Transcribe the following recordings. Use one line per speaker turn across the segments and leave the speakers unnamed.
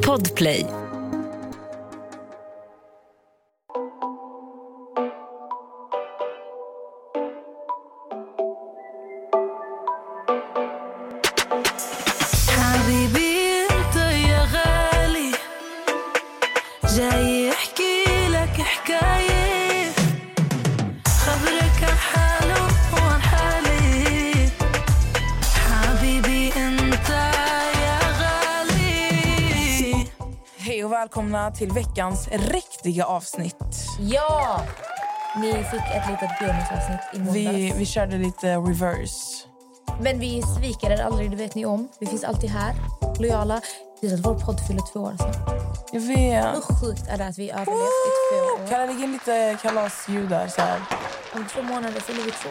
Podplay.
Välkomna till veckans riktiga avsnitt.
Ja! Ni fick ett litet bonusavsnitt i måndags.
Vi, vi körde lite reverse.
Men vi sviker er aldrig, det vet ni om. Vi finns alltid här, lojala. Att vår podd fyller två år snart.
Jag vet.
Hur sjukt är det att vi överlevt i två år?
Kan det ligga in lite kalasljud där? Så här.
Om två månader fyller vi två.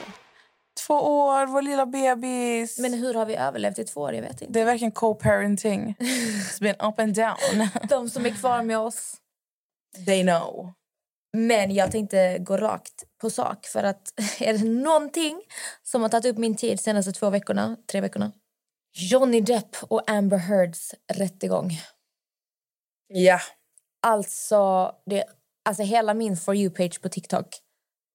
Två år, vår lilla bebis.
Men hur har vi överlevt i två år? Jag vet inte.
Det är verkligen co-parenting. It's been up and down.
De som är kvar med oss.
They know.
Men jag tänkte gå rakt på sak. För att är det någonting som har tagit upp min tid senaste två veckorna, tre veckorna? Johnny Depp och Amber Heards rättegång.
Ja.
Alltså, det, alltså hela min For you-page på TikTok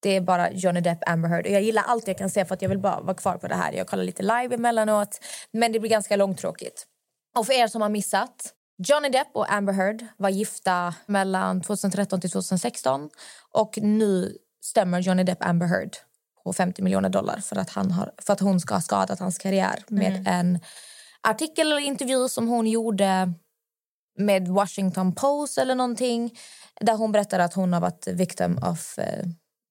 det är bara Johnny Depp, Amber Heard. Och jag gillar allt jag kan se för att jag vill bara vara kvar på det här. Jag kollar lite live emellanåt, men det blir ganska långtråkigt. Och för er som har missat, Johnny Depp och Amber Heard var gifta mellan 2013 till 2016 och nu stämmer Johnny Depp Amber Heard på 50 miljoner dollar för att, han har, för att hon ska ha skadat hans karriär med en artikel eller intervju som hon gjorde med Washington Post eller någonting där hon berättar att hon har varit victim of eh,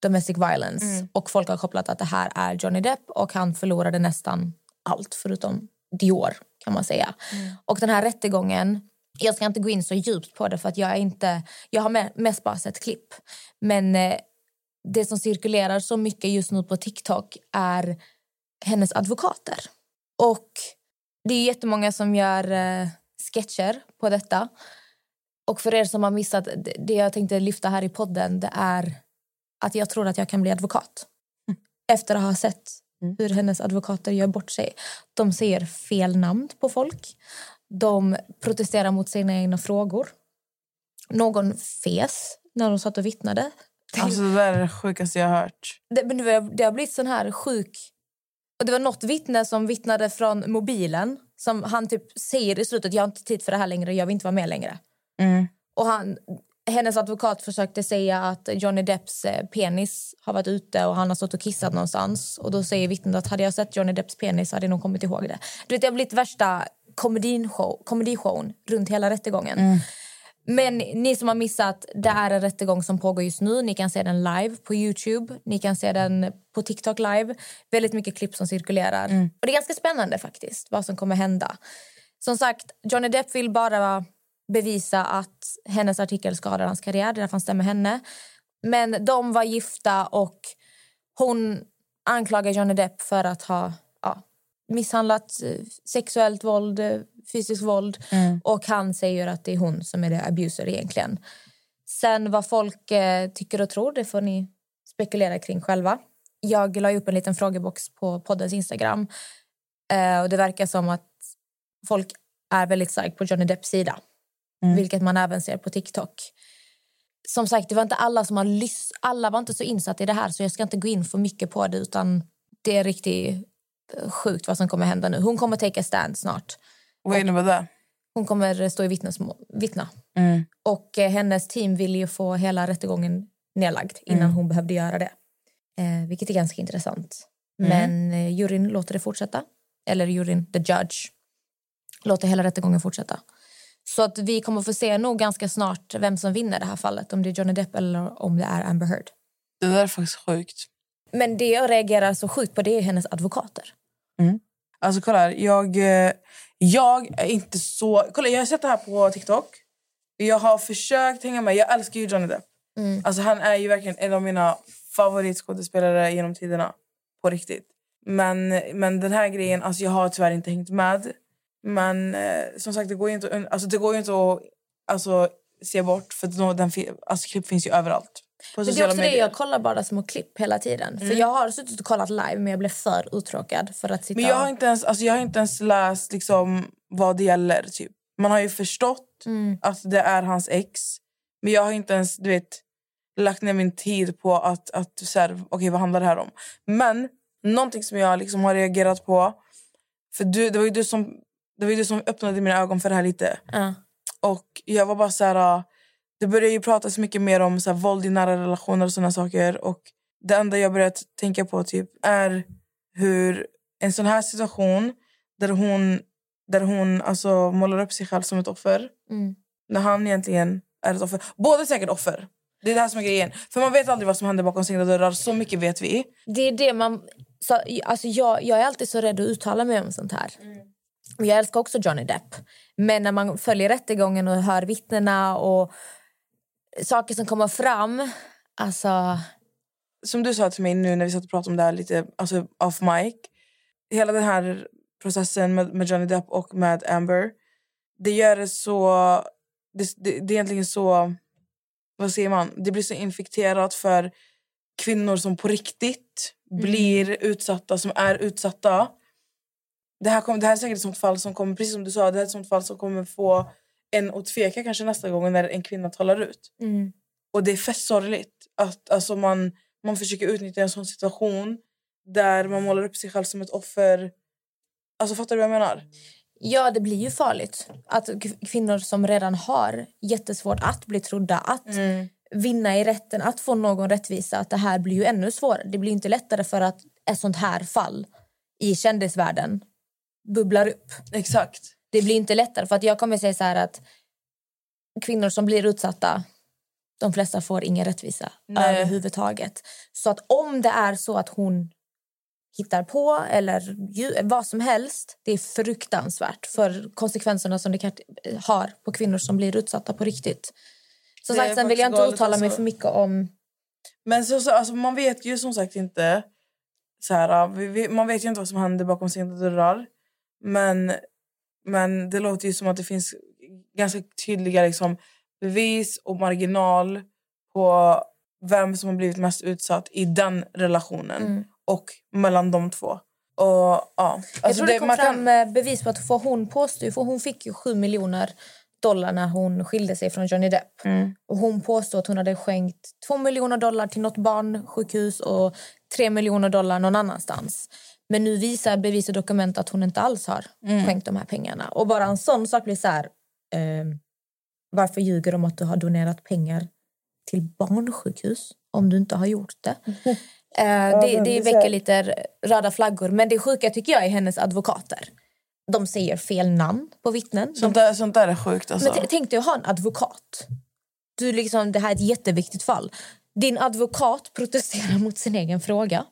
domestic violence. Och folk har kopplat att det här är Johnny Depp och han förlorade nästan allt förutom Dior kan man säga. Och den här rättegången, jag ska inte gå in så djupt på det för att jag är inte, jag har me- mest bara sett klipp. Men eh, det som cirkulerar så mycket just nu på TikTok är hennes advokater. Och det är jättemånga som gör eh, sketcher på detta. Och för er som har missat, det jag tänkte lyfta här i podden det är att jag tror att jag kan bli advokat. Efter att ha sett hur hennes advokater gör bort sig. De säger fel namn på folk. De protesterar mot sina egna frågor. Någon fes när de satt och vittnade.
Alltså det där är det sjukaste jag har hört.
Det, men det har blivit sån här sjuk... Och det var något vittne som vittnade från mobilen. Som han typ säger i slutet, jag har inte tid för det här längre, jag vill inte vara med längre.
Mm.
Och han, hennes advokat försökte säga att Johnny Depps eh, penis har varit ute och han har stått och kissat någonstans. Och då säger vittnet att hade jag sett Johnny Depps penis hade jag nog kommit ihåg det. Du vet, det har blivit värsta komedishow, komedishowen runt hela rättegången. Men ni som har missat, det är en rättegång som pågår just nu. Ni kan se den live på Youtube. Ni kan se den på TikTok live. Väldigt mycket klipp som cirkulerar. Och det är ganska spännande faktiskt, vad som kommer hända. Som sagt, Johnny Depp vill bara bevisa att hennes artikel skadar hans karriär. Det är därför han stämmer henne. Men de var gifta och hon anklagar Johnny Depp för att ha ja, misshandlat, eh, sexuellt våld, eh, fysiskt våld. Och han säger att det är hon som är det abuser egentligen. Sen vad folk eh, tycker och tror, det får ni spekulera kring själva. Jag la upp en liten frågebox på poddens Instagram. Eh, och det verkar som att folk är väldigt starkt på Johnny Depps sida. Vilket man även ser på TikTok. Som sagt, det var inte alla som har lys- Alla var inte så insatta i det här så jag ska inte gå in för mycket på det utan det är riktigt eh, sjukt vad som kommer hända nu. Hon kommer take a stand snart.
Vad innebär det?
Hon kommer stå i vittnesmål, vittna.
Mm.
Och eh, hennes team ville ju få hela rättegången nedlagd innan hon behövde göra det. Eh, vilket är ganska intressant. Men eh, juryn låter det fortsätta. Eller juryn, the judge, låter hela rättegången fortsätta. Så att vi kommer få se nog ganska snart vem som vinner det här fallet. Om det är Johnny Depp eller om det är Amber Heard.
Det där är faktiskt sjukt.
Men det jag reagerar så sjukt på det är hennes advokater.
Alltså kolla här, jag, eh, jag är inte så... Kolla, jag har sett det här på TikTok. Jag har försökt hänga med. Jag älskar ju Johnny Depp. Alltså, han är ju verkligen en av mina favoritskådespelare genom tiderna. På riktigt. Men, men den här grejen, alltså jag har tyvärr inte hängt med. Men eh, som sagt, det går ju inte, alltså, det går inte att alltså, se bort. För den, alltså, klipp finns ju överallt. På
Men det är också det,
medier.
jag kollar bara små klipp hela tiden. För jag har suttit och kollat live men jag blev för uttråkad för att sitta
Men jag har inte ens, alltså, jag har inte ens läst liksom, vad det gäller. Typ. man har ju förstått
Mm.
att det är hans ex. Men jag har inte ens du vet, lagt ner min tid på att, att så här, okej, vad handlar det här om. Men någonting som jag liksom har reagerat på, för du, det var ju du som det var du som öppnade mina ögon för det här lite.
Ja.
Och jag var bara så här... äh, Det började ju pratas mycket mer om så här, våld i nära relationer och såna saker. Och det enda jag börjat tänka på typ är hur en sån här situation där hon, där hon alltså, målar upp sig själv som ett offer.
Mm.
När han egentligen är ett offer. Båda är säkert offer. Det är det här som är grejen. För man vet aldrig vad som händer bakom stängda dörrar. Så mycket vet vi.
Det är det man... Så, alltså jag, jag är alltid så rädd att uttala mig om sånt här. Och Jag älskar också Johnny Depp. Men när man följer rättegången och hör vittnena och saker som kommer fram... Alltså...
som du sa till mig nu när vi satt och pratade om det här lite alltså off mic. Hela den här processen med, med Johnny Depp och med Amber. Det gör det så... Det, det, det är egentligen så... Vad säger man? Det blir så infekterat för kvinnor som på riktigt blir utsatta, som är utsatta. Det här, kom, det här är säkert ett sånt fall som kommer, precis som du sa, det här är ett sånt fall som kommer få en att tveka kanske nästa gång när en kvinna talar ut.
Mm.
Och det är fett sorgligt att alltså, man, man försöker utnyttja en sån situation där man målar upp sig själv som ett offer. Alltså fattar du vad jag menar?
Ja, det blir ju farligt. Att kvinnor som redan har jättesvårt att bli trodda, att vinna i rätten, att få någon rättvisa, att det här blir ju ännu svårare. Det blir inte lättare för att ett sånt här fall i kändisvärlden bubblar upp.
Exakt.
Det blir inte lättare för att jag kommer säga så här att kvinnor som blir utsatta de flesta får ingen rättvisa
Nej.
överhuvudtaget. Så att om det är så att hon hittar på eller vad som helst, det är fruktansvärt för konsekvenserna som det kan, har på kvinnor som blir utsatta på riktigt. Som sagt, sen vill jag inte uttala mig
alltså.
för mycket om...
Men så, så, alltså, man vet ju som sagt inte... Så här, man vet ju inte vad som händer bakom stängda dörrar. Men, men det låter ju som att det finns ganska tydliga liksom, bevis och marginal på vem som har blivit mest utsatt i den relationen
Mm.
och mellan de två. Och, ja,
Jag
alltså
tror det, kom
man kan-
fram eh, bevis på att för hon påstår för hon fick ju 7 miljoner dollar när hon skilde sig från Johnny Depp.
Mm.
Och hon påstår att hon hade skänkt 2 miljoner dollar till något barnsjukhus och 3 miljoner dollar någon annanstans. Men nu visar bevis och dokument att hon inte alls har
Mm.
skänkt de här pengarna. Och bara en sån sak blir så här... ehm, varför ljuger du om att du har donerat pengar till barnsjukhus om du inte har gjort det? Eh, det, det väcker lite röda flaggor. Men det sjuka tycker jag är hennes advokater. De säger fel namn på vittnen. De
Sånt där, sånt där är sjukt. Alltså.
men tänk dig att ha en advokat. Du liksom, det här är ett jätteviktigt fall. Din advokat protesterar mot sin egen fråga.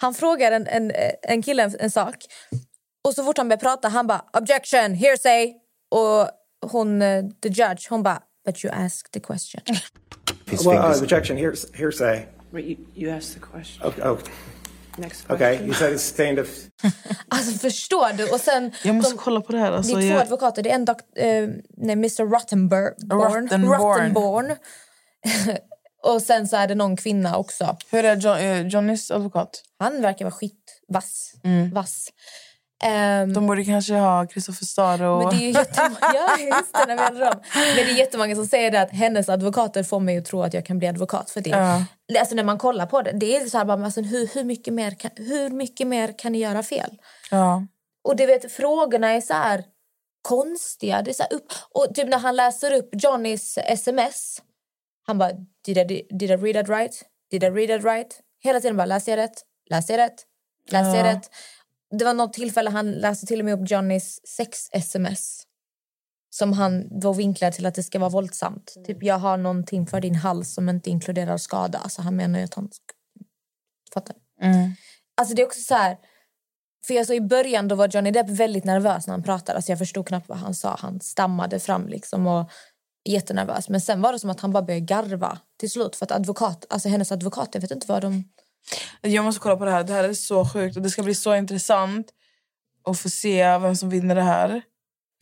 Han frågar en, en, en kille en, en sak. Och så fort han börjar prata, han bara objection, hearsay. Och hon, eh, the judge, hon bara but you asked the question.
Well, uh, objection, hears, hearsay.
But you, you asked the question.
Okay, oh,
Next question.
okay. You said it's of.
Alltså förstår du? Och sen,
Jag måste
de-
kolla på det här. Alltså,
det är två
jag,
advokater. Det är en dok, eh, nej, Mr Rottenborn.
Rottenborn.
Rottenborn. och sen så är det någon kvinna också.
hur är John, eh, Johnnys advokat?
Han verkar vara skitvass. Vass. Ehm,
De borde kanske ha Kristoffer Stare och...
men det är ju jättemånga, ja, just det, när vi hade dem. Men det är jättemånga som säger det att hennes advokater får mig att tro att jag kan bli advokat för det.
Ja.
Alltså när man kollar på det, det är så här bara, alltså, hur, hur, mycket mer kan, hur mycket mer kan ni göra fel?
Ja.
Och du vet, frågorna är så här konstiga. Det är så upp, och typ när han läser upp Johnnys sms, han bara did I, did I read that right? Did I read that right? Hela tiden bara läser jag rätt? Läser jag rätt? Läser jag
Ja.
rätt? Det var något tillfälle han läste till och med upp Johnnys sex-sms som han var vinklad till att det ska vara våldsamt. Typ jag har någonting för din hals som inte inkluderar skada. Alltså han menar ju att han... Fattar?
Mm.
Alltså det är också så här... För jag så I början då var Johnny Depp väldigt nervös när han pratade. Alltså jag förstod knappt vad han sa. Han stammade fram liksom och jättenervös. Men sen var det som att han bara började garva till slut. För att advokat, alltså hennes advokat, jag vet inte vad de...
Jag måste kolla på det här. Det här är så sjukt och det ska bli så intressant att få se vem som vinner det här.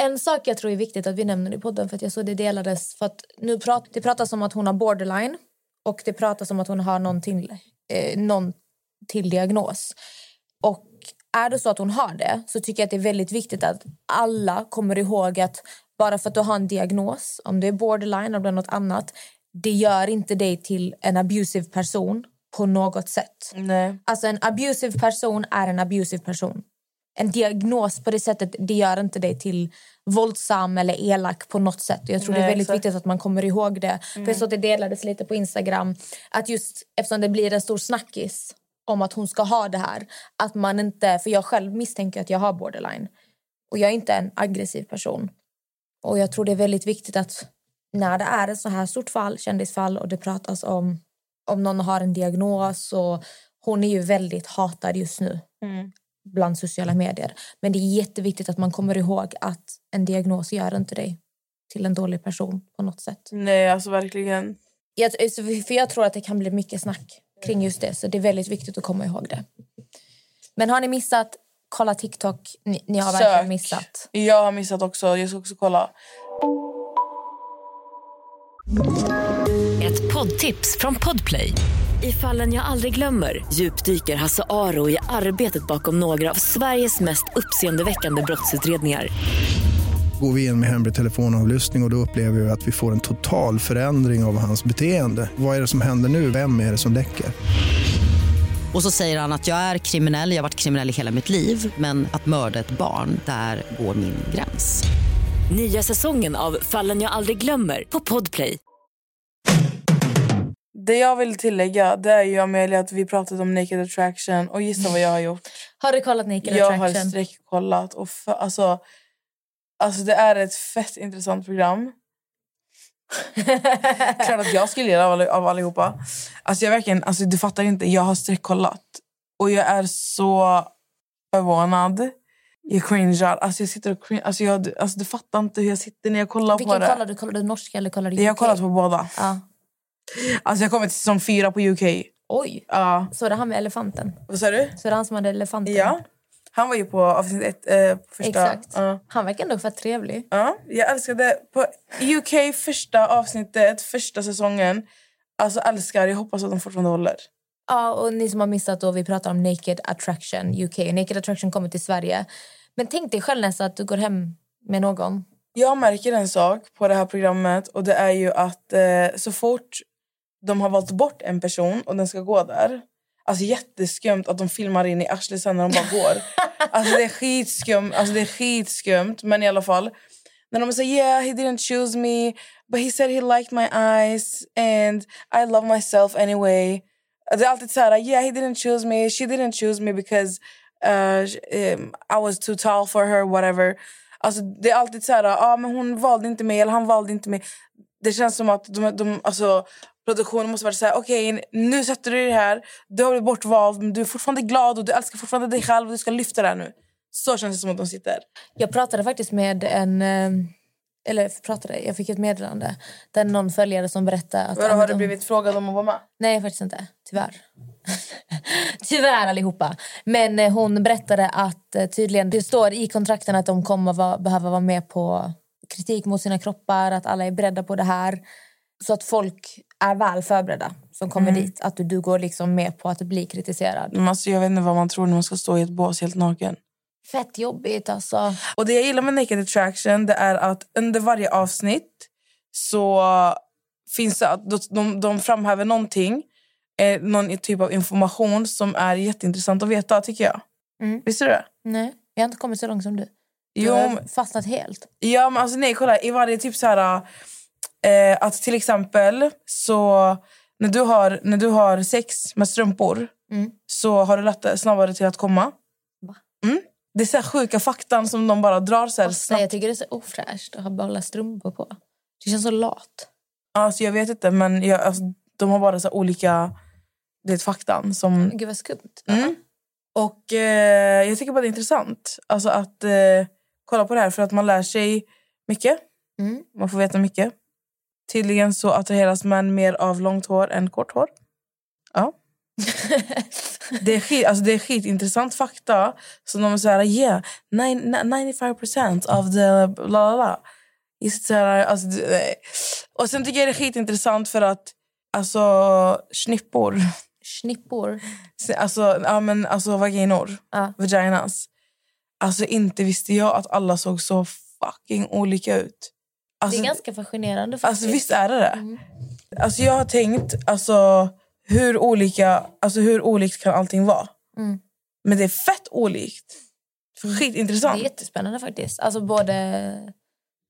En sak jag tror är viktigt att vi nämner i podden för att jag såg det delades. För att nu prat, det pratas om att hon har borderline och det pratas om att hon har någon till, eh, någon till diagnos. Och är det så att hon har det så tycker jag att det är väldigt viktigt att alla kommer ihåg att bara för att du har en diagnos, om du är borderline eller något annat, det gör inte dig till en abusive person på något sätt.
Nej.
Alltså en abusive person är en abusive person. En diagnos på det sättet, det gör inte dig till våldsam eller elak på något sätt. Jag tror det är
Nej,
väldigt
exakt.
viktigt att man kommer ihåg det. För jag såg att det delades lite på Instagram att just eftersom det blir en stor snackis om att hon ska ha det här, att man inte, för jag själv misstänker att jag har borderline och jag är inte en aggressiv person. Och jag tror det är väldigt viktigt att när det är ett så här stort fall, kändisfall och det pratas om om någon har en diagnos och hon är ju väldigt hatad just nu bland sociala medier. Men det är jätteviktigt att man kommer ihåg att en diagnos gör inte dig till en dålig person på något sätt.
Nej, alltså verkligen.
Jag, så för jag tror att det kan bli mycket snack kring just det, så det är väldigt viktigt att komma ihåg det. Men har ni missat, kolla TikTok. Ni, ni har verkligen
Sök.
missat.
Jag har missat också. Jag ska också kolla.
Ett poddtips från Podplay. I fallen jag aldrig glömmer djupdyker Hasse Aro i arbetet bakom några av Sveriges mest uppseendeväckande brottsutredningar.
Går vi in med hemlig telefonavlyssning och, och då upplever vi att vi får en total förändring av hans beteende. Vad är det som händer nu? Vem är det som läcker?
Och så säger han att jag är kriminell, jag har varit kriminell i hela mitt liv men att mörda ett barn, där går min gräns.
Nya säsongen av Fallen jag aldrig glömmer på Podplay.
Det jag vill tillägga det är ju Amelia att vi pratade om Naked Attraction och gissa vad jag har gjort.
Har du kollat Naked
jag har
Attraction?
sträckkollat och för, alltså, alltså det är ett fett intressant program. Klart att jag skulle gilla av, all- av allihopa. Alltså jag verkligen, alltså du fattar inte, jag har sträckkollat och jag är så förvånad. Jag cringear. Alltså jag sitter och cringe, alltså, jag, alltså du fattar inte hur jag sitter när jag kollar på
Vilken
det.
kollade du? Kollade du norska eller kollade du
Jag har
UK?
kollat på båda.
Ja.
Alltså jag kommer till säsong fyra på UK.
Oj,
Ja.
så det han med elefanten?
Vad sa du?
Så det han som hade elefanten?
Ja. Han var ju på avsnitt ett, eh, första.
Exakt.
Ja.
Han verkar ändå fett trevlig.
Ja, jag älskade på UK första avsnittet, första säsongen. Alltså älskar, jag hoppas att de fortfarande håller.
Ja, och ni som har missat då, vi pratar om Naked Attraction UK. Naked Attraction kommer till Sverige. Men tänk dig själv nästan att du går hem med någon.
Jag märker en sak på det här programmet och det är ju att eh, så fort de har valt bort en person och den ska gå där. Alltså jätteskumt att de filmar in i arslet sen när de bara går. Alltså det är skitskumt, alltså det är skitskumt men i alla fall. När de säger yeah he didn't choose me but he said he liked my eyes and I love myself anyway. Det är alltid så här yeah he didn't choose me, she didn't choose me because uh, um, I was too tall for her whatever. Alltså det är alltid så här ah, men hon valde inte mig eller han valde inte mig. Det känns som att de, de, alltså, produktionen måste vara så här okej nu sätter du dig här, du har blivit bortvald men du är fortfarande glad och du älskar fortfarande dig själv och du ska lyfta det här nu. Så känns det som att de sitter.
Jag pratade faktiskt med en... eh, Eller pratade, jag fick ett meddelande där någon följare som berättade att...
Vadå, har du blivit frågad om att vara med?
Nej, faktiskt inte. Tyvärr. Tyvärr allihopa. Men eh, hon berättade att eh, tydligen det står i kontrakten att de kommer vara, behöva vara med på kritik mot sina kroppar, att alla är beredda på det här. Så att folk är väl förberedda som kommer dit. Att du, du går liksom med på att bli kritiserad.
Men alltså, jag vet inte vad man tror när man ska stå i ett bås helt naken.
Fett jobbigt alltså.
Och det jag gillar med Naked Attraction det är att under varje avsnitt så finns det att de, de, de framhäver någonting, eh, någon typ av information som är jätteintressant att veta tycker jag.
Mm.
Visste du det?
Nej, jag har inte kommit så långt som du. Du
Jo,
har fastnat helt.
Ja, men alltså nej, kolla. I varje typ så här... Eh, att till exempel så... När du har, när du har sex med strumpor
Mm.
så har du lättare, snabbare till att komma. Mm. Det är så sjuka faktan som de bara drar så här
jag
snabbt.
tycker det är så ofräscht att ha bara strumpor på. Det känns så lat.
Alltså, jag vet inte, men jag, alltså, de har bara så olika det är faktan. Som,
Gud vad skumt.
Mm. Och eh, jag tycker bara det är intressant alltså, att eh, kolla på det här för att man lär sig mycket.
Mm.
Man får veta mycket. Tydligen så attraheras män mer av långt hår än kort hår. Ja. Det är, skit, alltså det är skitintressant fakta. Så de är så här, yeah, nine- 95% of the bla bla bla. Just så här, alltså. Och sen tycker jag det är skitintressant för att alltså snippor,
Snippor.
alltså, ja, men, alltså vaginor,
Ja.
vaginas. Alltså inte visste jag att alla såg så fucking olika ut. Alltså,
det är ganska fascinerande faktiskt.
Alltså visst är det det? Alltså jag har tänkt, alltså hur olika, alltså hur olikt kan allting vara?
Mm.
Men det är fett olikt. Skitintressant.
Det är jättespännande faktiskt. Alltså både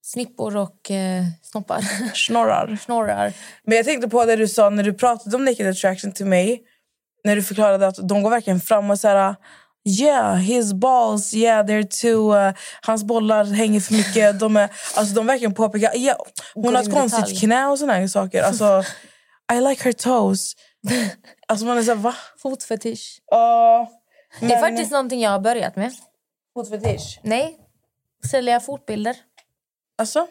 snippor och eh, snoppar.
Snorrar.
Snorrar.
Men jag tänkte på det du sa när du pratade om naked attraction till mig. När du förklarade att de går verkligen fram och såhär... Yeah, his balls, yeah, they're too... Uh, hans bollar hänger för mycket. De, är, alltså, de verkligen påpekar... Yeah, hon har ett konstigt
detalj.
knä och såna här saker. Alltså, I like her toes. Alltså man är såhär, va?
Fotfetisch.
Uh,
Det är faktiskt någonting jag har börjat med.
Fotfetisch?
Nej, sälja fotbilder.
Alltså?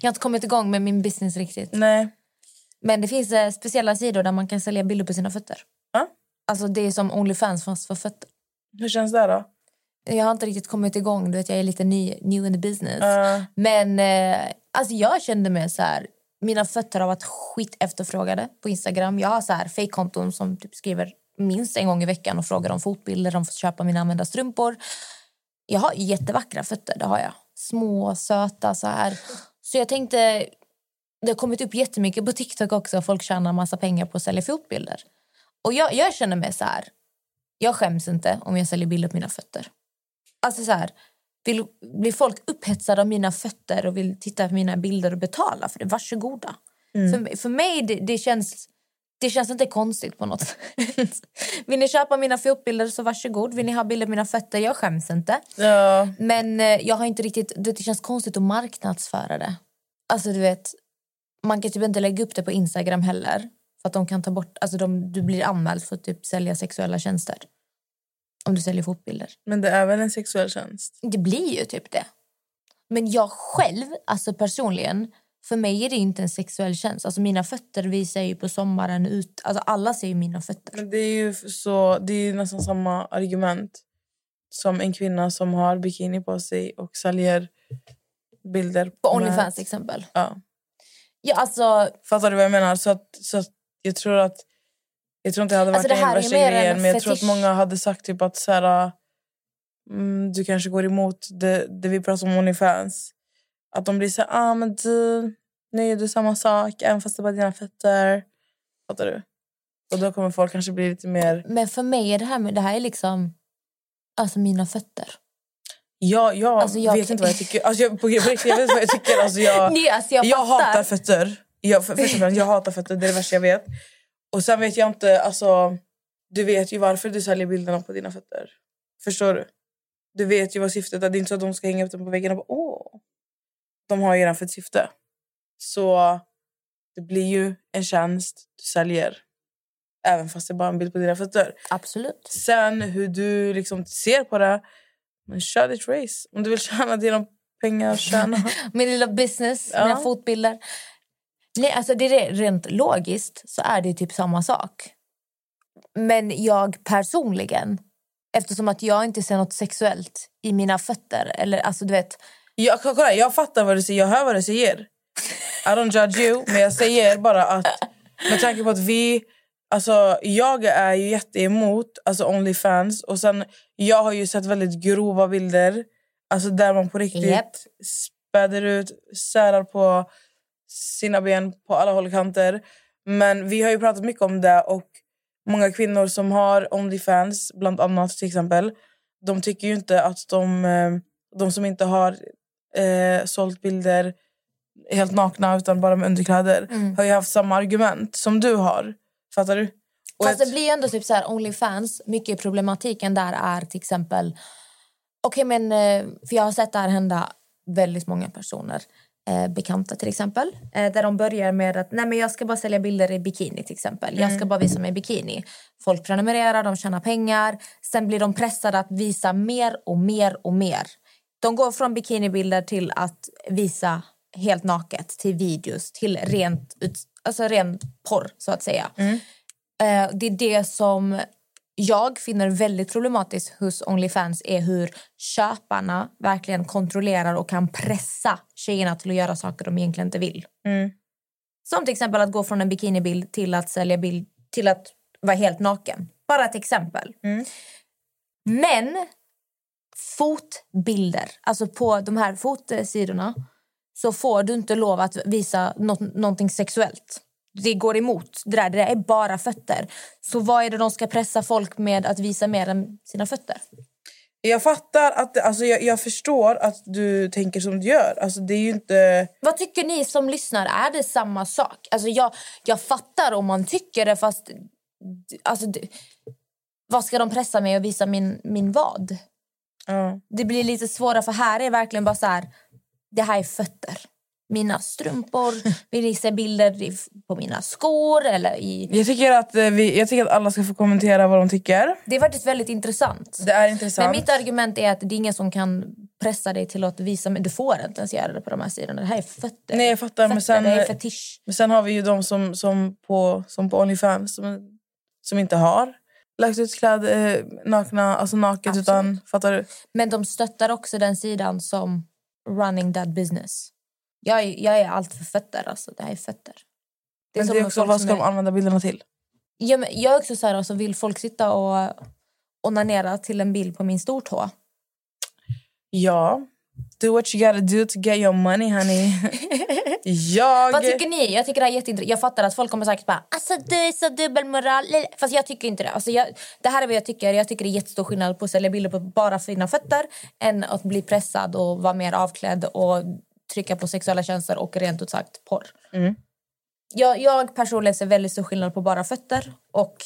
Jag har inte kommit igång med min business riktigt.
Nej.
Men det finns eh, speciella sidor där man kan sälja bilder på sina fötter. Alltså det är som Onlyfans fast för fötter.
Hur känns det då?
Jag har inte riktigt kommit igång. Du vet, jag är lite ny, new in the business.
Uh,
Men eh, alltså jag kände mig så här... Mina fötter har varit skit efterfrågade på Instagram. Jag har så här fake-konton som typ skriver minst en gång i veckan och frågar om fotbilder. De får köpa mina använda strumpor. Jag har jättevackra fötter, det har jag. Små, söta så här. Så jag tänkte... Det har kommit upp jättemycket på TikTok också. Folk tjänar massa pengar på att sälja fotbilder. Och jag, jag känner mig så här... Jag skäms inte om jag säljer bilder på mina fötter. Alltså så här, vill, blir folk upphetsade av mina fötter och vill titta på mina bilder och betala för det, varsågoda. För, för mig det, det känns det känns inte konstigt på något sätt. Vill ni köpa mina fotbilder så varsågod. Vill ni ha bilder på mina fötter? Jag skäms inte.
ja.
Men eh, jag har inte riktigt, det, det känns konstigt att marknadsföra det. Alltså du vet, man kan typ inte lägga upp det på Instagram heller. För att de kan ta bort, alltså de, du blir anmäld för att typ sälja sexuella tjänster. Om du säljer fotbilder.
Men det är väl en sexuell tjänst?
Det blir ju typ det. Men jag själv, alltså personligen, för mig är det inte en sexuell tjänst. Alltså mina fötter visar ju på sommaren ut, alltså alla ser ju mina fötter.
Men det är ju så, det är nästan samma argument som en kvinna som har bikini på sig och säljer bilder
På
med-
Onlyfans till exempel.
Ja.
Ja, alltså,
Fattar du vad jag menar? Så, att, så att jag tror att jag tror inte det hade varit
Alltså, det
värsta grejen men jag tror att många hade sagt typ att så här, mm, du kanske går emot det, det vi pratar om Onlyfans. Att de blir så här, ah, men du, nu gör du samma sak även fast det bara är dina fötter. Fattar du? Och då kommer folk kanske bli lite mer...
men för mig är det här, med, det här är liksom alltså mina fötter.
Jag, jag,
Alltså, jag-
vet inte vad jag tycker. Alltså, jag, på, på riktigt, jag vet inte vad jag tycker. Alltså, jag,
Nej, alltså jag,
jag hatar fötter. Jag, för, först och främst, jag hatar fötter. Det är det värsta jag vet. Och sen vet jag inte... Alltså, du vet ju varför du säljer bilderna på dina fötter. Förstår du? Du vet ju vad syftet är. Det är inte så att de ska hänga upp dem på väggen och bara åh. De har ju redan för ett syfte. Så det blir ju en tjänst du säljer. Även fast det är bara en bild på dina fötter.
Absolut.
Sen hur du liksom ser på det. Men kör ditt race. Om du vill tjäna dina pengar, tjäna.
Min lilla business,
Ja.
mina fotbilder. Nej, alltså det är rent logiskt så är det typ samma sak. Men jag personligen, eftersom att jag inte ser något sexuellt i mina fötter, eller alltså du vet,
Jag, kolla, jag fattar vad du säger, jag hör vad du säger. I don't judge you, men jag säger bara att med tanke på att vi... Alltså, jag är ju jätteemot alltså Onlyfans. Och sen, jag har ju sett väldigt grova bilder alltså där man på riktigt
Japp.
späder ut, särar på sina ben på alla håll och kanter. Men vi har ju pratat mycket om det och många kvinnor som har Onlyfans, bland annat till exempel, de tycker ju inte att de, eh, de som inte har eh, sålt bilder helt nakna utan bara med underkläder har ju haft samma argument som du har. Fattar du? Och
Fast
ett-
det blir ju ändå typ så här Onlyfans, mycket problematiken där är till exempel... Okej, men eh, för jag har sett det här hända väldigt många personer. Eh, bekanta till exempel. Eh, där de börjar med att nej men jag ska bara sälja bilder i bikini till exempel. Jag ska bara visa mig i bikini. Folk prenumererar, de tjänar pengar. Sen blir de pressade att visa mer och mer och mer. De går från bikinibilder till att visa helt naket, till videos, till rent, ut, alltså ren porr så att säga. Eh, det är det som jag finner väldigt problematiskt hos Onlyfans är hur köparna verkligen kontrollerar och kan pressa tjejerna till att göra saker de egentligen inte vill.
Mm.
Som till exempel att gå från en bikinibild till att sälja bild till att vara helt naken. Bara ett exempel. Men fotbilder. Alltså på de här fotsidorna så får du inte lov att visa något, någonting sexuellt. Det går emot. Det där, det där är bara fötter. Så vad är det de ska pressa folk med att visa mer än sina fötter?
Jag fattar att alltså jag, jag förstår att du tänker som du gör. Alltså det är inte...
Vad tycker ni som lyssnar? Är det samma sak? Alltså jag, jag fattar om man tycker det, fast... Alltså, det, vad ska de pressa mig att visa min, min vad?
Ja.
Det blir lite svårare, för här är verkligen bara så här... Det här är fötter. Mina strumpor. Vill ni se bilder på mina skor? Eller i...
Jag, tycker att eh, vi, jag tycker att alla ska få kommentera vad de tycker.
Det är faktiskt väldigt intressant.
Det är intressant.
Men mitt argument är att det är ingen som kan pressa dig till att visa... Men du får inte ens göra det på de här sidorna. Det här är fötter.
Nej, jag fattar. Men
Fötter,
sen,
det är fetisch.
men sen har vi ju de som, som, på, som på Onlyfans som, som inte har lagt ut kläder eh, nakna, alltså naket.
Absolut.
Utan, fattar du?
Men de stöttar också den sidan som running that business. Jag är, jag är allt för fötter. Alltså. Det här är fötter.
Men
som
det är också, vad ska de
är-
använda bilderna till?
Ja, men jag är också så här, alltså, vill folk sitta och onanera till en bild på min stortå?
Ja. Do what you gotta do to get your money, honey. jag...
Vad tycker ni? Jag tycker det är jätteintressant. Jag fattar att folk kommer sagt bara alltså du är så dubbelmoral. Fast jag tycker inte det. Alltså, jag, det här är vad jag tycker. Jag tycker det är jättestor skillnad på att sälja bilder på bara fina fötter än att bli pressad och vara mer avklädd och trycka på sexuella tjänster och rent ut sagt porr.
Mm.
Jag, jag personligen ser väldigt stor skillnad på bara fötter och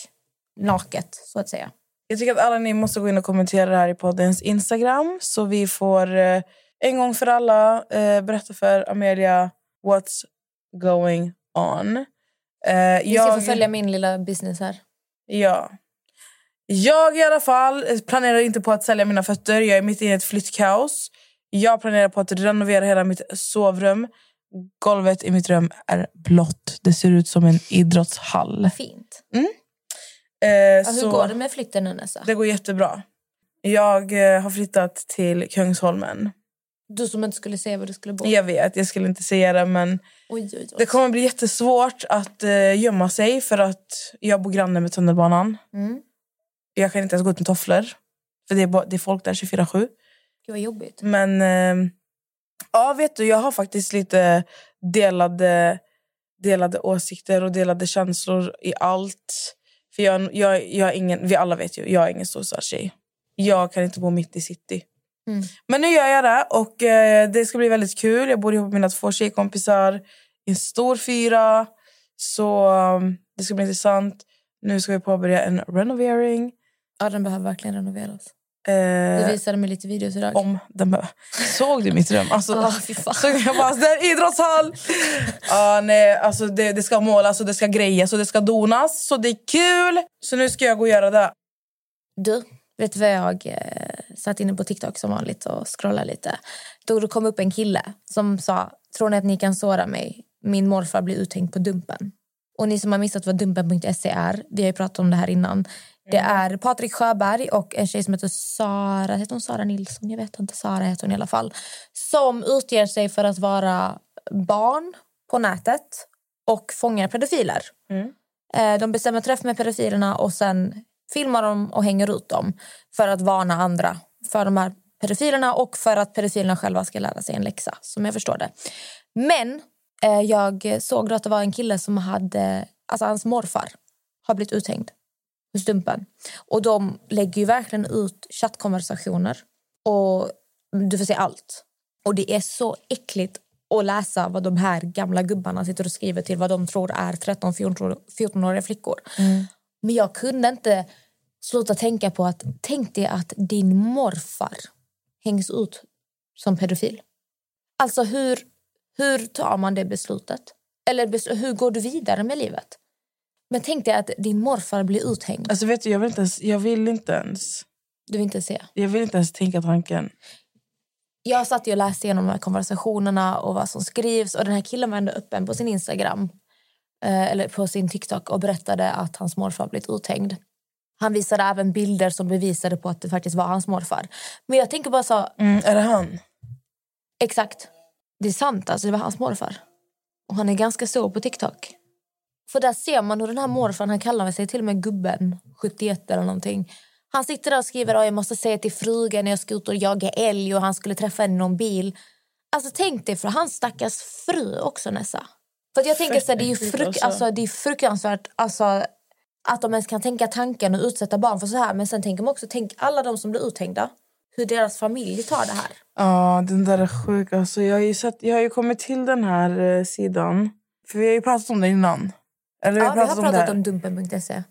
naket så att säga.
Jag tycker att alla ni måste gå in och kommentera det här i poddens Instagram så vi får eh, en gång för alla eh, berätta för Amelia what's going on. Eh,
Ni ska få följa min lilla business här.
Ja. Jag i alla fall planerar inte på att sälja mina fötter. Jag är mitt i ett flyttkaos. Jag planerar på att renovera hela mitt sovrum. Golvet i mitt rum är blått. Det ser ut som en idrottshall.
Fint.
Eh,
Alltså,
så
hur går det med flytten nu Nessa?
det går jättebra. Jag eh, har flyttat till Kungsholmen.
Du som inte skulle se var du skulle bo.
Jag vet, jag skulle inte säga det men
Oj, oj, oj.
det kommer bli jättesvårt att eh, gömma sig för att jag bor granne med tunnelbanan.
Mm.
Jag kan inte ens gå ut med tofflor. För det är, bara, det är folk där 24-7.
Gud vad jobbigt.
Men eh, ja, vet du, jag har faktiskt lite delade, delade åsikter och delade känslor i allt. För jag, jag, jag ingen, vi alla vet ju, jag är ingen storstadstjej. Jag kan inte bo mitt i city.
Mm.
Men nu gör jag det och eh, det ska bli väldigt kul. Jag bor ihop med mina två tjejkompisar i en stor fyra. Så um, det ska bli intressant. Nu ska vi påbörja en renovering.
Ja, den behöver verkligen renoveras.
Eh,
Du visade mig lite videos idag.
om den. Såg du mitt rum? Alltså,
fan.
såg jag bara, det är en idrottshall! ah, nej, alltså det, det ska målas och det ska grejas och det ska donas. Så det är kul! Så nu ska jag gå och göra det.
Du, vet du vad jag eh, satt inne på TikTok som vanligt och scrollade lite. Då det kom upp en kille som sa, tror ni att ni kan såra mig? Min morfar blir uthängd på Dumpen. Och ni som har missat vad Dumpen.se är, vi har ju pratat om det här innan. Det är Patrik Sjöberg och en tjej som heter Sara, heter hon Sara Nilsson? Jag vet inte, Sara heter hon i alla fall. Som utger sig för att vara barn på nätet och fångar pedofiler. Eh, De bestämmer träff med pedofilerna och sen filmar de och hänger ut dem för att varna andra för de här pedofilerna och för att pedofilerna själva ska lära sig en läxa, som jag förstår det. Men eh, jag såg att det var en kille som hade, alltså hans morfar har blivit uthängd hos Dumpen. Och de lägger ju verkligen ut chattkonversationer och du får se allt. Och det är så äckligt att läsa vad de här gamla gubbarna sitter och skriver till vad de tror är 13-14-åriga flickor. Men jag kunde inte sluta tänka på att tänk dig att din morfar hängs ut som pedofil. Alltså hur, hur tar man det beslutet? Eller hur går du vidare med livet? Men tänk dig att din morfar blir uthängd.
Alltså vet du, jag vill inte ens... Jag vill inte ens,
Du vill inte se.
jag vill inte ens tänka tanken.
Jag satt ju och läste igenom de här konversationerna och vad som skrivs. Och den här killen var ändå öppen på sin Instagram eh, eller på sin TikTok och berättade att hans morfar blivit uthängd. Han visade även bilder som bevisade på att det faktiskt var hans morfar. Men jag tänker bara så,
Mm, är det han?
exakt. Det är sant, alltså det var hans morfar. Och han är ganska stor på TikTok. För där ser man hur den här morfaren, han kallar sig till och med gubben, 71 eller någonting. Han sitter där och skriver att jag måste säga till frugan när jag ska ut och jaga älg och han skulle träffa henne i någon bil. Alltså tänk dig för hans stackars fru också Nessa. För jag tänker så här, det är ju fruk-
alltså.
det är fruktansvärt alltså, att de ens kan tänka tanken och utsätta barn för så här. Men sen tänker man också, tänk alla de som blir uthängda. Hur deras familj tar det här.
Ja, den där är sjuk. Alltså, jag, har ju sett, jag har ju kommit till den här eh, sidan. För vi har ju pratat om det innan. Eller
Ja, vi har pratat om dumpen.se.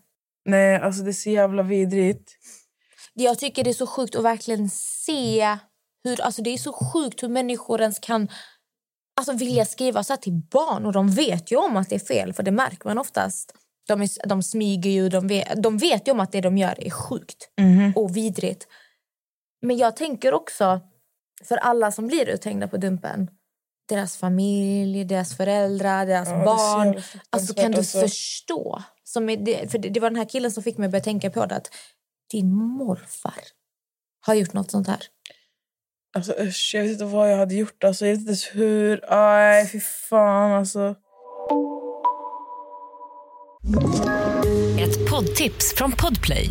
Nej, alltså det är så jävla vidrigt.
Jag tycker det är så sjukt att verkligen se hur, alltså det är så sjukt hur människor ens kan alltså vilja skriva så här till barn och de vet ju om att det är fel för det märker man oftast. De, är, de smyger ju, de vet, de vet ju om att det de gör är sjukt och vidrigt. Men jag tänker också för alla som blir uthängda på Dumpen, deras familj, deras föräldrar, deras
Ja,
barn. Alltså kan du
alltså.
förstå? Som är det, för det, var den här killen som fick mig att börja tänka på det. Att din morfar har gjort något sånt här.
Alltså usch, jag vet inte vad jag hade gjort. Alltså, jag vet inte ens hur. Aj, fy fan alltså.
Ett poddtips från Podplay.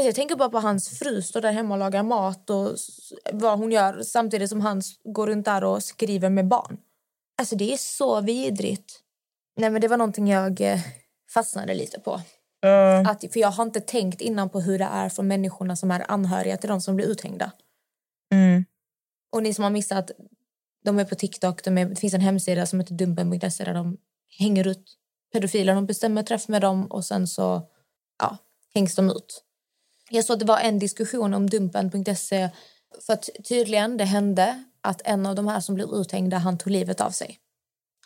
Alltså jag tänker bara på hans fru står där hemma och lagar mat och vad hon gör samtidigt som han går runt där och skriver med barn. Alltså det är så vidrigt. Nej men det var någonting jag eh, fastnade lite på.
Ja.
Att, för jag har inte tänkt innan på hur det är för människorna som är anhöriga till de som blir uthängda.
Mm.
Och ni som har missat, de är på TikTok, de är, det finns en hemsida som heter dumpen.se där de hänger ut pedofiler. De bestämmer träff med dem och sen så ja, hängs de ut. Jag såg att det var en diskussion om dumpen.se för att tydligen det hände att en av de här som blev uthängda han tog livet av sig.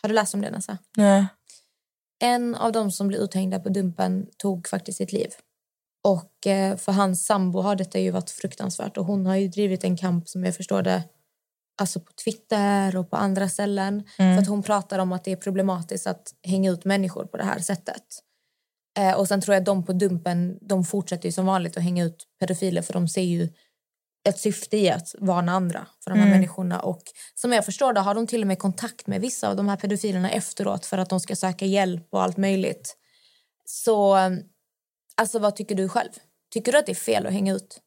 Har du läst om det Nessa?
Nej.
En av de som blev uthängda på Dumpen tog faktiskt sitt liv. Och eh, för hans sambo har detta ju varit fruktansvärt och hon har ju drivit en kamp som jag förstår det alltså på Twitter och på andra ställen. För att hon pratar om att det är problematiskt att hänga ut människor på det här sättet. Eh, och sen tror jag att de på Dumpen, de fortsätter ju som vanligt att hänga ut pedofiler för de ser ju ett syfte i att varna andra för de här människorna. Och som jag förstår det har de till och med kontakt med vissa av de här pedofilerna efteråt för att de ska söka hjälp och allt möjligt. Så alltså vad tycker du själv? Tycker du att det är fel att hänga ut?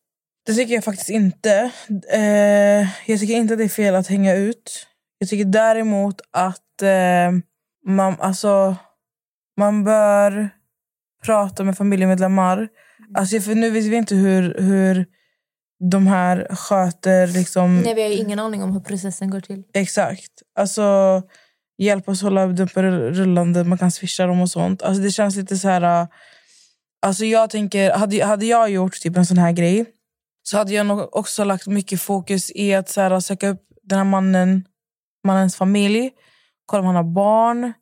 Det tycker jag faktiskt inte. Eh, jag tycker inte att det är fel att hänga ut. Jag tycker däremot att eh, man, alltså, man bör prata med familjemedlemmar. Alltså, för nu vet vi inte hur, hur de här sköter... Liksom,
Nej, vi har ju ingen aning om hur processen går till.
Exakt. Alltså, hjälp oss hålla dumpen rullande. Man kan swisha dem och sånt. Alltså, det känns lite så här... äh, Alltså, jag tänker, hade, hade jag gjort typ en sån här grej så hade jag nog också lagt mycket fokus i att så här, söka upp den här mannen, mannens familj. Kolla om han har barn.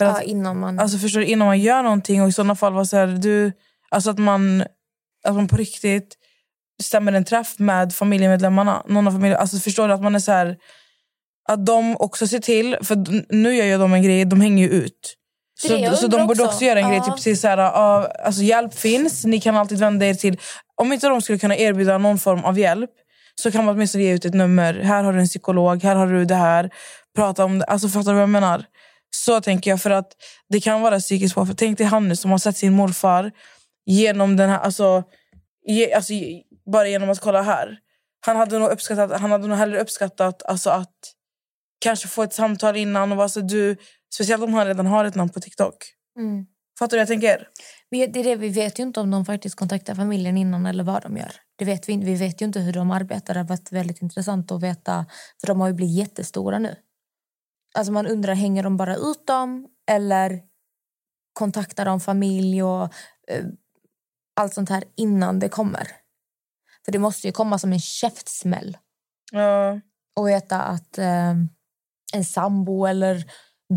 För att,
Ja, innan man...
Alltså förstår du, innan man gör någonting och i sådana fall var så här, du, alltså att man, att man på riktigt stämmer en träff med familjemedlemmarna. Någon av familj, alltså förstår du att man är så här, att de också ser till, för nu gör ju de en grej, de hänger ju ut. Så, så de borde
också.
också göra en grej, typ precis så här, ja, alltså hjälp finns, ni kan alltid vända er till, om inte de skulle kunna erbjuda någon form av hjälp så kan man åtminstone ge ut ett nummer. Här har du en psykolog, här har du det här. Prata om det. Alltså fattar du vad jag menar? Så tänker jag för att det kan vara psykiskt påfrestande. Tänk dig han nu som har sett sin morfar genom den här, alltså, ge, alltså bara genom att kolla här. Han hade nog uppskattat, han hade nog hellre uppskattat alltså att kanske få ett samtal innan och vara så du, speciellt om han redan har ett namn på TikTok.
Mm.
Fattar du jag tänker?
Vi, det är det, vi vet ju inte om de faktiskt kontaktar familjen innan eller vad de gör. Det vet vi, inte. vi vet ju inte hur de arbetar. Det har varit väldigt intressant att veta. För de har ju blivit jättestora nu. Alltså man undrar, hänger de bara ut dem? Eller kontaktar de familj och eh, allt sånt här innan det kommer? För det måste ju komma som en käftsmäll.
Ja.
Och veta att eh, en sambo eller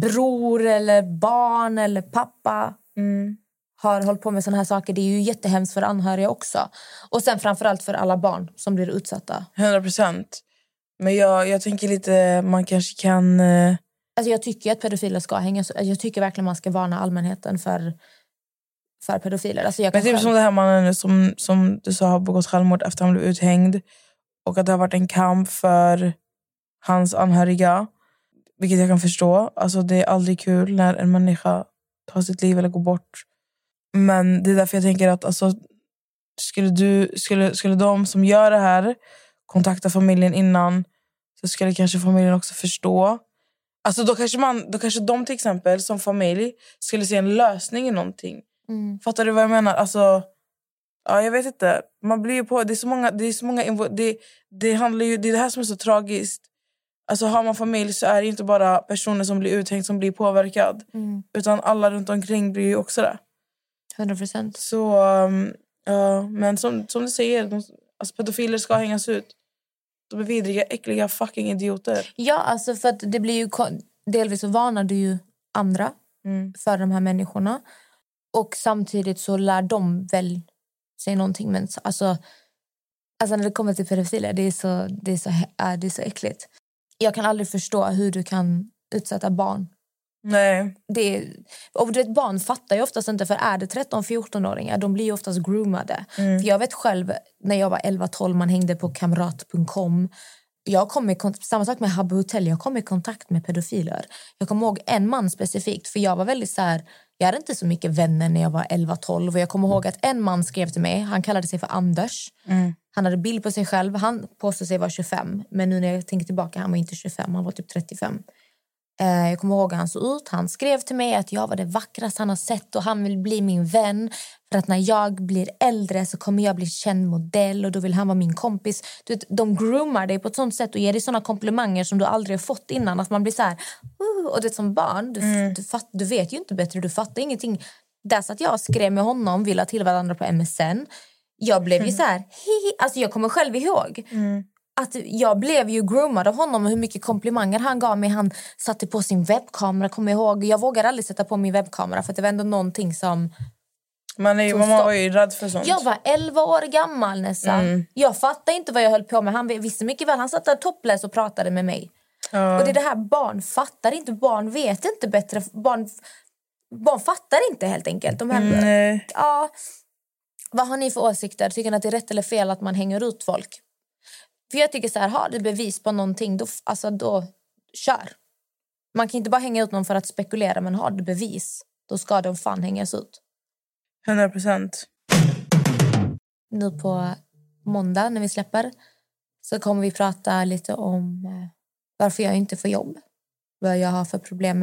bror eller barn eller pappa
Mm.
har hållit på med såna här saker. Det är ju jättehemskt för anhöriga också. Och sen framförallt för alla barn som blir utsatta.
100 procent. Men jag, jag tänker lite, man kanske kan... eh,
Alltså jag tycker att pedofiler ska hängas Jag tycker verkligen man ska varna allmänheten för, för pedofiler. Alltså jag
Men typ
själv-
som den här mannen som, som du sa har begått självmord efter han blev uthängd. Och att det har varit en kamp för hans anhöriga. Vilket jag kan förstå. Alltså det är aldrig kul när en människa tar sitt liv eller går bort. Men det är därför jag tänker att alltså, skulle, du, skulle, skulle de som gör det här kontakta familjen innan så skulle kanske familjen också förstå. Alltså då kanske, man, då kanske de till exempel som familj skulle se en lösning i någonting.
Mm.
Fattar du vad jag menar? Alltså, ja, jag vet inte. Man blir på, det är så många, det är så många det, det, handlar ju, det är det här som är så tragiskt. Alltså, har man familj så är det inte bara personer som blir uthängd som blir påverkad.
Mm.
Utan alla runt omkring blir ju också det.
100 procent.
Så, um, ja, men som, som du säger, de, alltså, pedofiler ska hängas ut. De är vidriga, äckliga fucking idioter.
Ja, alltså för det blir ju delvis så varnar du ju andra
Mm.
för de här människorna. Och samtidigt så lär de väl sig någonting. Men så- alltså, alltså när det kommer till pedofiler, det är så, det är så, äh, det är så äckligt. Jag kan aldrig förstå hur du kan utsätta barn.
Nej.
Det är, och du vet, barn fattar ju oftast inte, för är det 13-14-åringar, de blir ju oftast groomade.
Mm.
För jag vet själv, när jag var 11-12, man hängde på kamrat.com. Jag kom i, samma sak med Habbo Hotel, jag kom i kontakt med pedofiler. Jag kommer ihåg en man specifikt, för jag var väldigt så här, jag hade inte så mycket vänner när jag var 11-12. Och jag kommer ihåg att en man skrev till mig, han kallade sig för Anders.
Mm.
Han hade bild på sig själv, han påstod sig vara 25. Men nu när jag tänker tillbaka, han var inte 25, han var typ 35. Eh, jag kommer ihåg hur han såg ut. Han skrev till mig att jag var det vackraste han har sett och han vill bli min vän. För att när jag blir äldre så kommer jag bli känd modell och då vill han vara min kompis. Du vet, de groomar dig på ett sånt sätt och ger dig såna komplimanger som du aldrig har fått innan. Att man blir så här, uh, och det som barn, du, du, fatt, du vet ju inte bättre, du fattar ingenting. Där satt jag och skrev med honom, vi la till varandra på MSN. Jag blev ju så här, hihi. Alltså jag kommer själv ihåg att jag blev ju groomad av honom och hur mycket komplimanger han gav mig. Han satte på sin webbkamera, kommer jag ihåg. Jag vågade aldrig sätta på min webbkamera för det var ändå någonting som...
Man, är, ju- man var ju rädd för sånt.
Jag var 11 år gammal nästan. Jag fattade inte vad jag höll på med. Han visste mycket väl. Han satt där topless och pratade med mig.
Ja.
Och det är det här barn fattar inte. Barn vet inte bättre. Barn, barn fattar inte helt enkelt. De här,
Nej.
ja, vad har ni för åsikter? Tycker ni att det är rätt eller fel att man hänger ut folk? För jag tycker så här, har du bevis på någonting, då, alltså då kör. Man kan inte bara hänga ut någon för att spekulera, men har du bevis, då ska de fan hängas ut.
100 procent.
Nu på måndag när vi släpper så kommer vi prata lite om eh, varför jag inte får jobb. Vad jag har för problem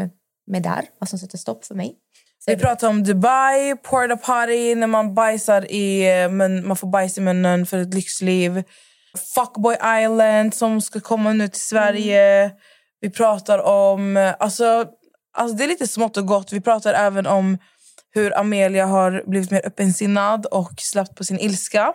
med, där, vad som sätter stopp för mig.
Vi pratar om Dubai, porta potty, när man bajsar i men man får bajs i munnen för ett lyxliv. Fuckboy Island som ska komma nu till Sverige. Vi pratar om... Alltså, alltså det är lite smått och gott. Vi pratar även om hur Amelia har blivit mer öppensinnad och släppt på sin ilska.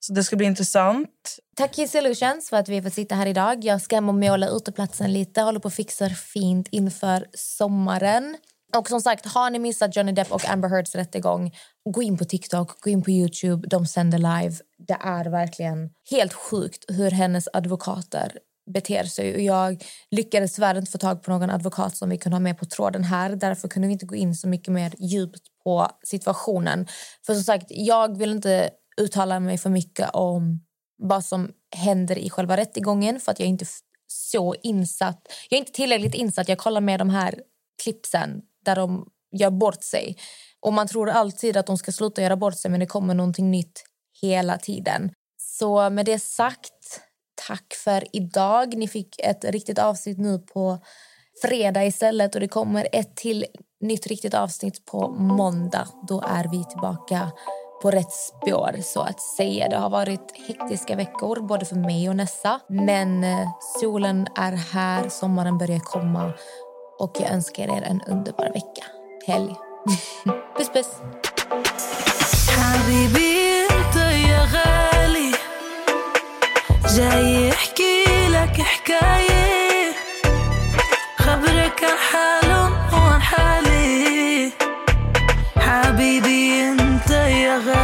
Så det ska bli intressant.
Tack Kiss Illusions för att vi får sitta här idag. Jag ska måla uteplatsen lite. Håller på och fixar fint inför sommaren. Och som sagt, har ni missat Johnny Depp och Amber Heards rättegång, gå in på TikTok, gå in på Youtube. De sänder live. Det är verkligen helt sjukt hur hennes advokater beter sig. Och jag lyckades tyvärr inte få tag på någon advokat som vi kunde ha med på tråden här. Därför kunde vi inte gå in så mycket mer djupt på situationen. För som sagt, jag vill inte uttala mig för mycket om vad som händer i själva rättegången för att jag är inte så insatt. Jag är inte tillräckligt insatt. Jag kollar med de här klippsen där de gör bort sig. Och man tror alltid att de ska sluta göra bort sig men det kommer någonting nytt hela tiden. Så med det sagt, tack för idag. Ni fick ett riktigt avsnitt nu på fredag istället och det kommer ett till nytt riktigt avsnitt på måndag. Då är vi tillbaka på rätt spår så att säga. Det har varit hektiska veckor både för mig och Nessa. Men eh, solen är här, sommaren börjar komma och jag önskar er en underbar vecka. Helg. puss puss!
حبيبي انت يا غالي. جاي احكي لك حكاية. خبرك عن حاله وعن حالي. حبيبي
Ett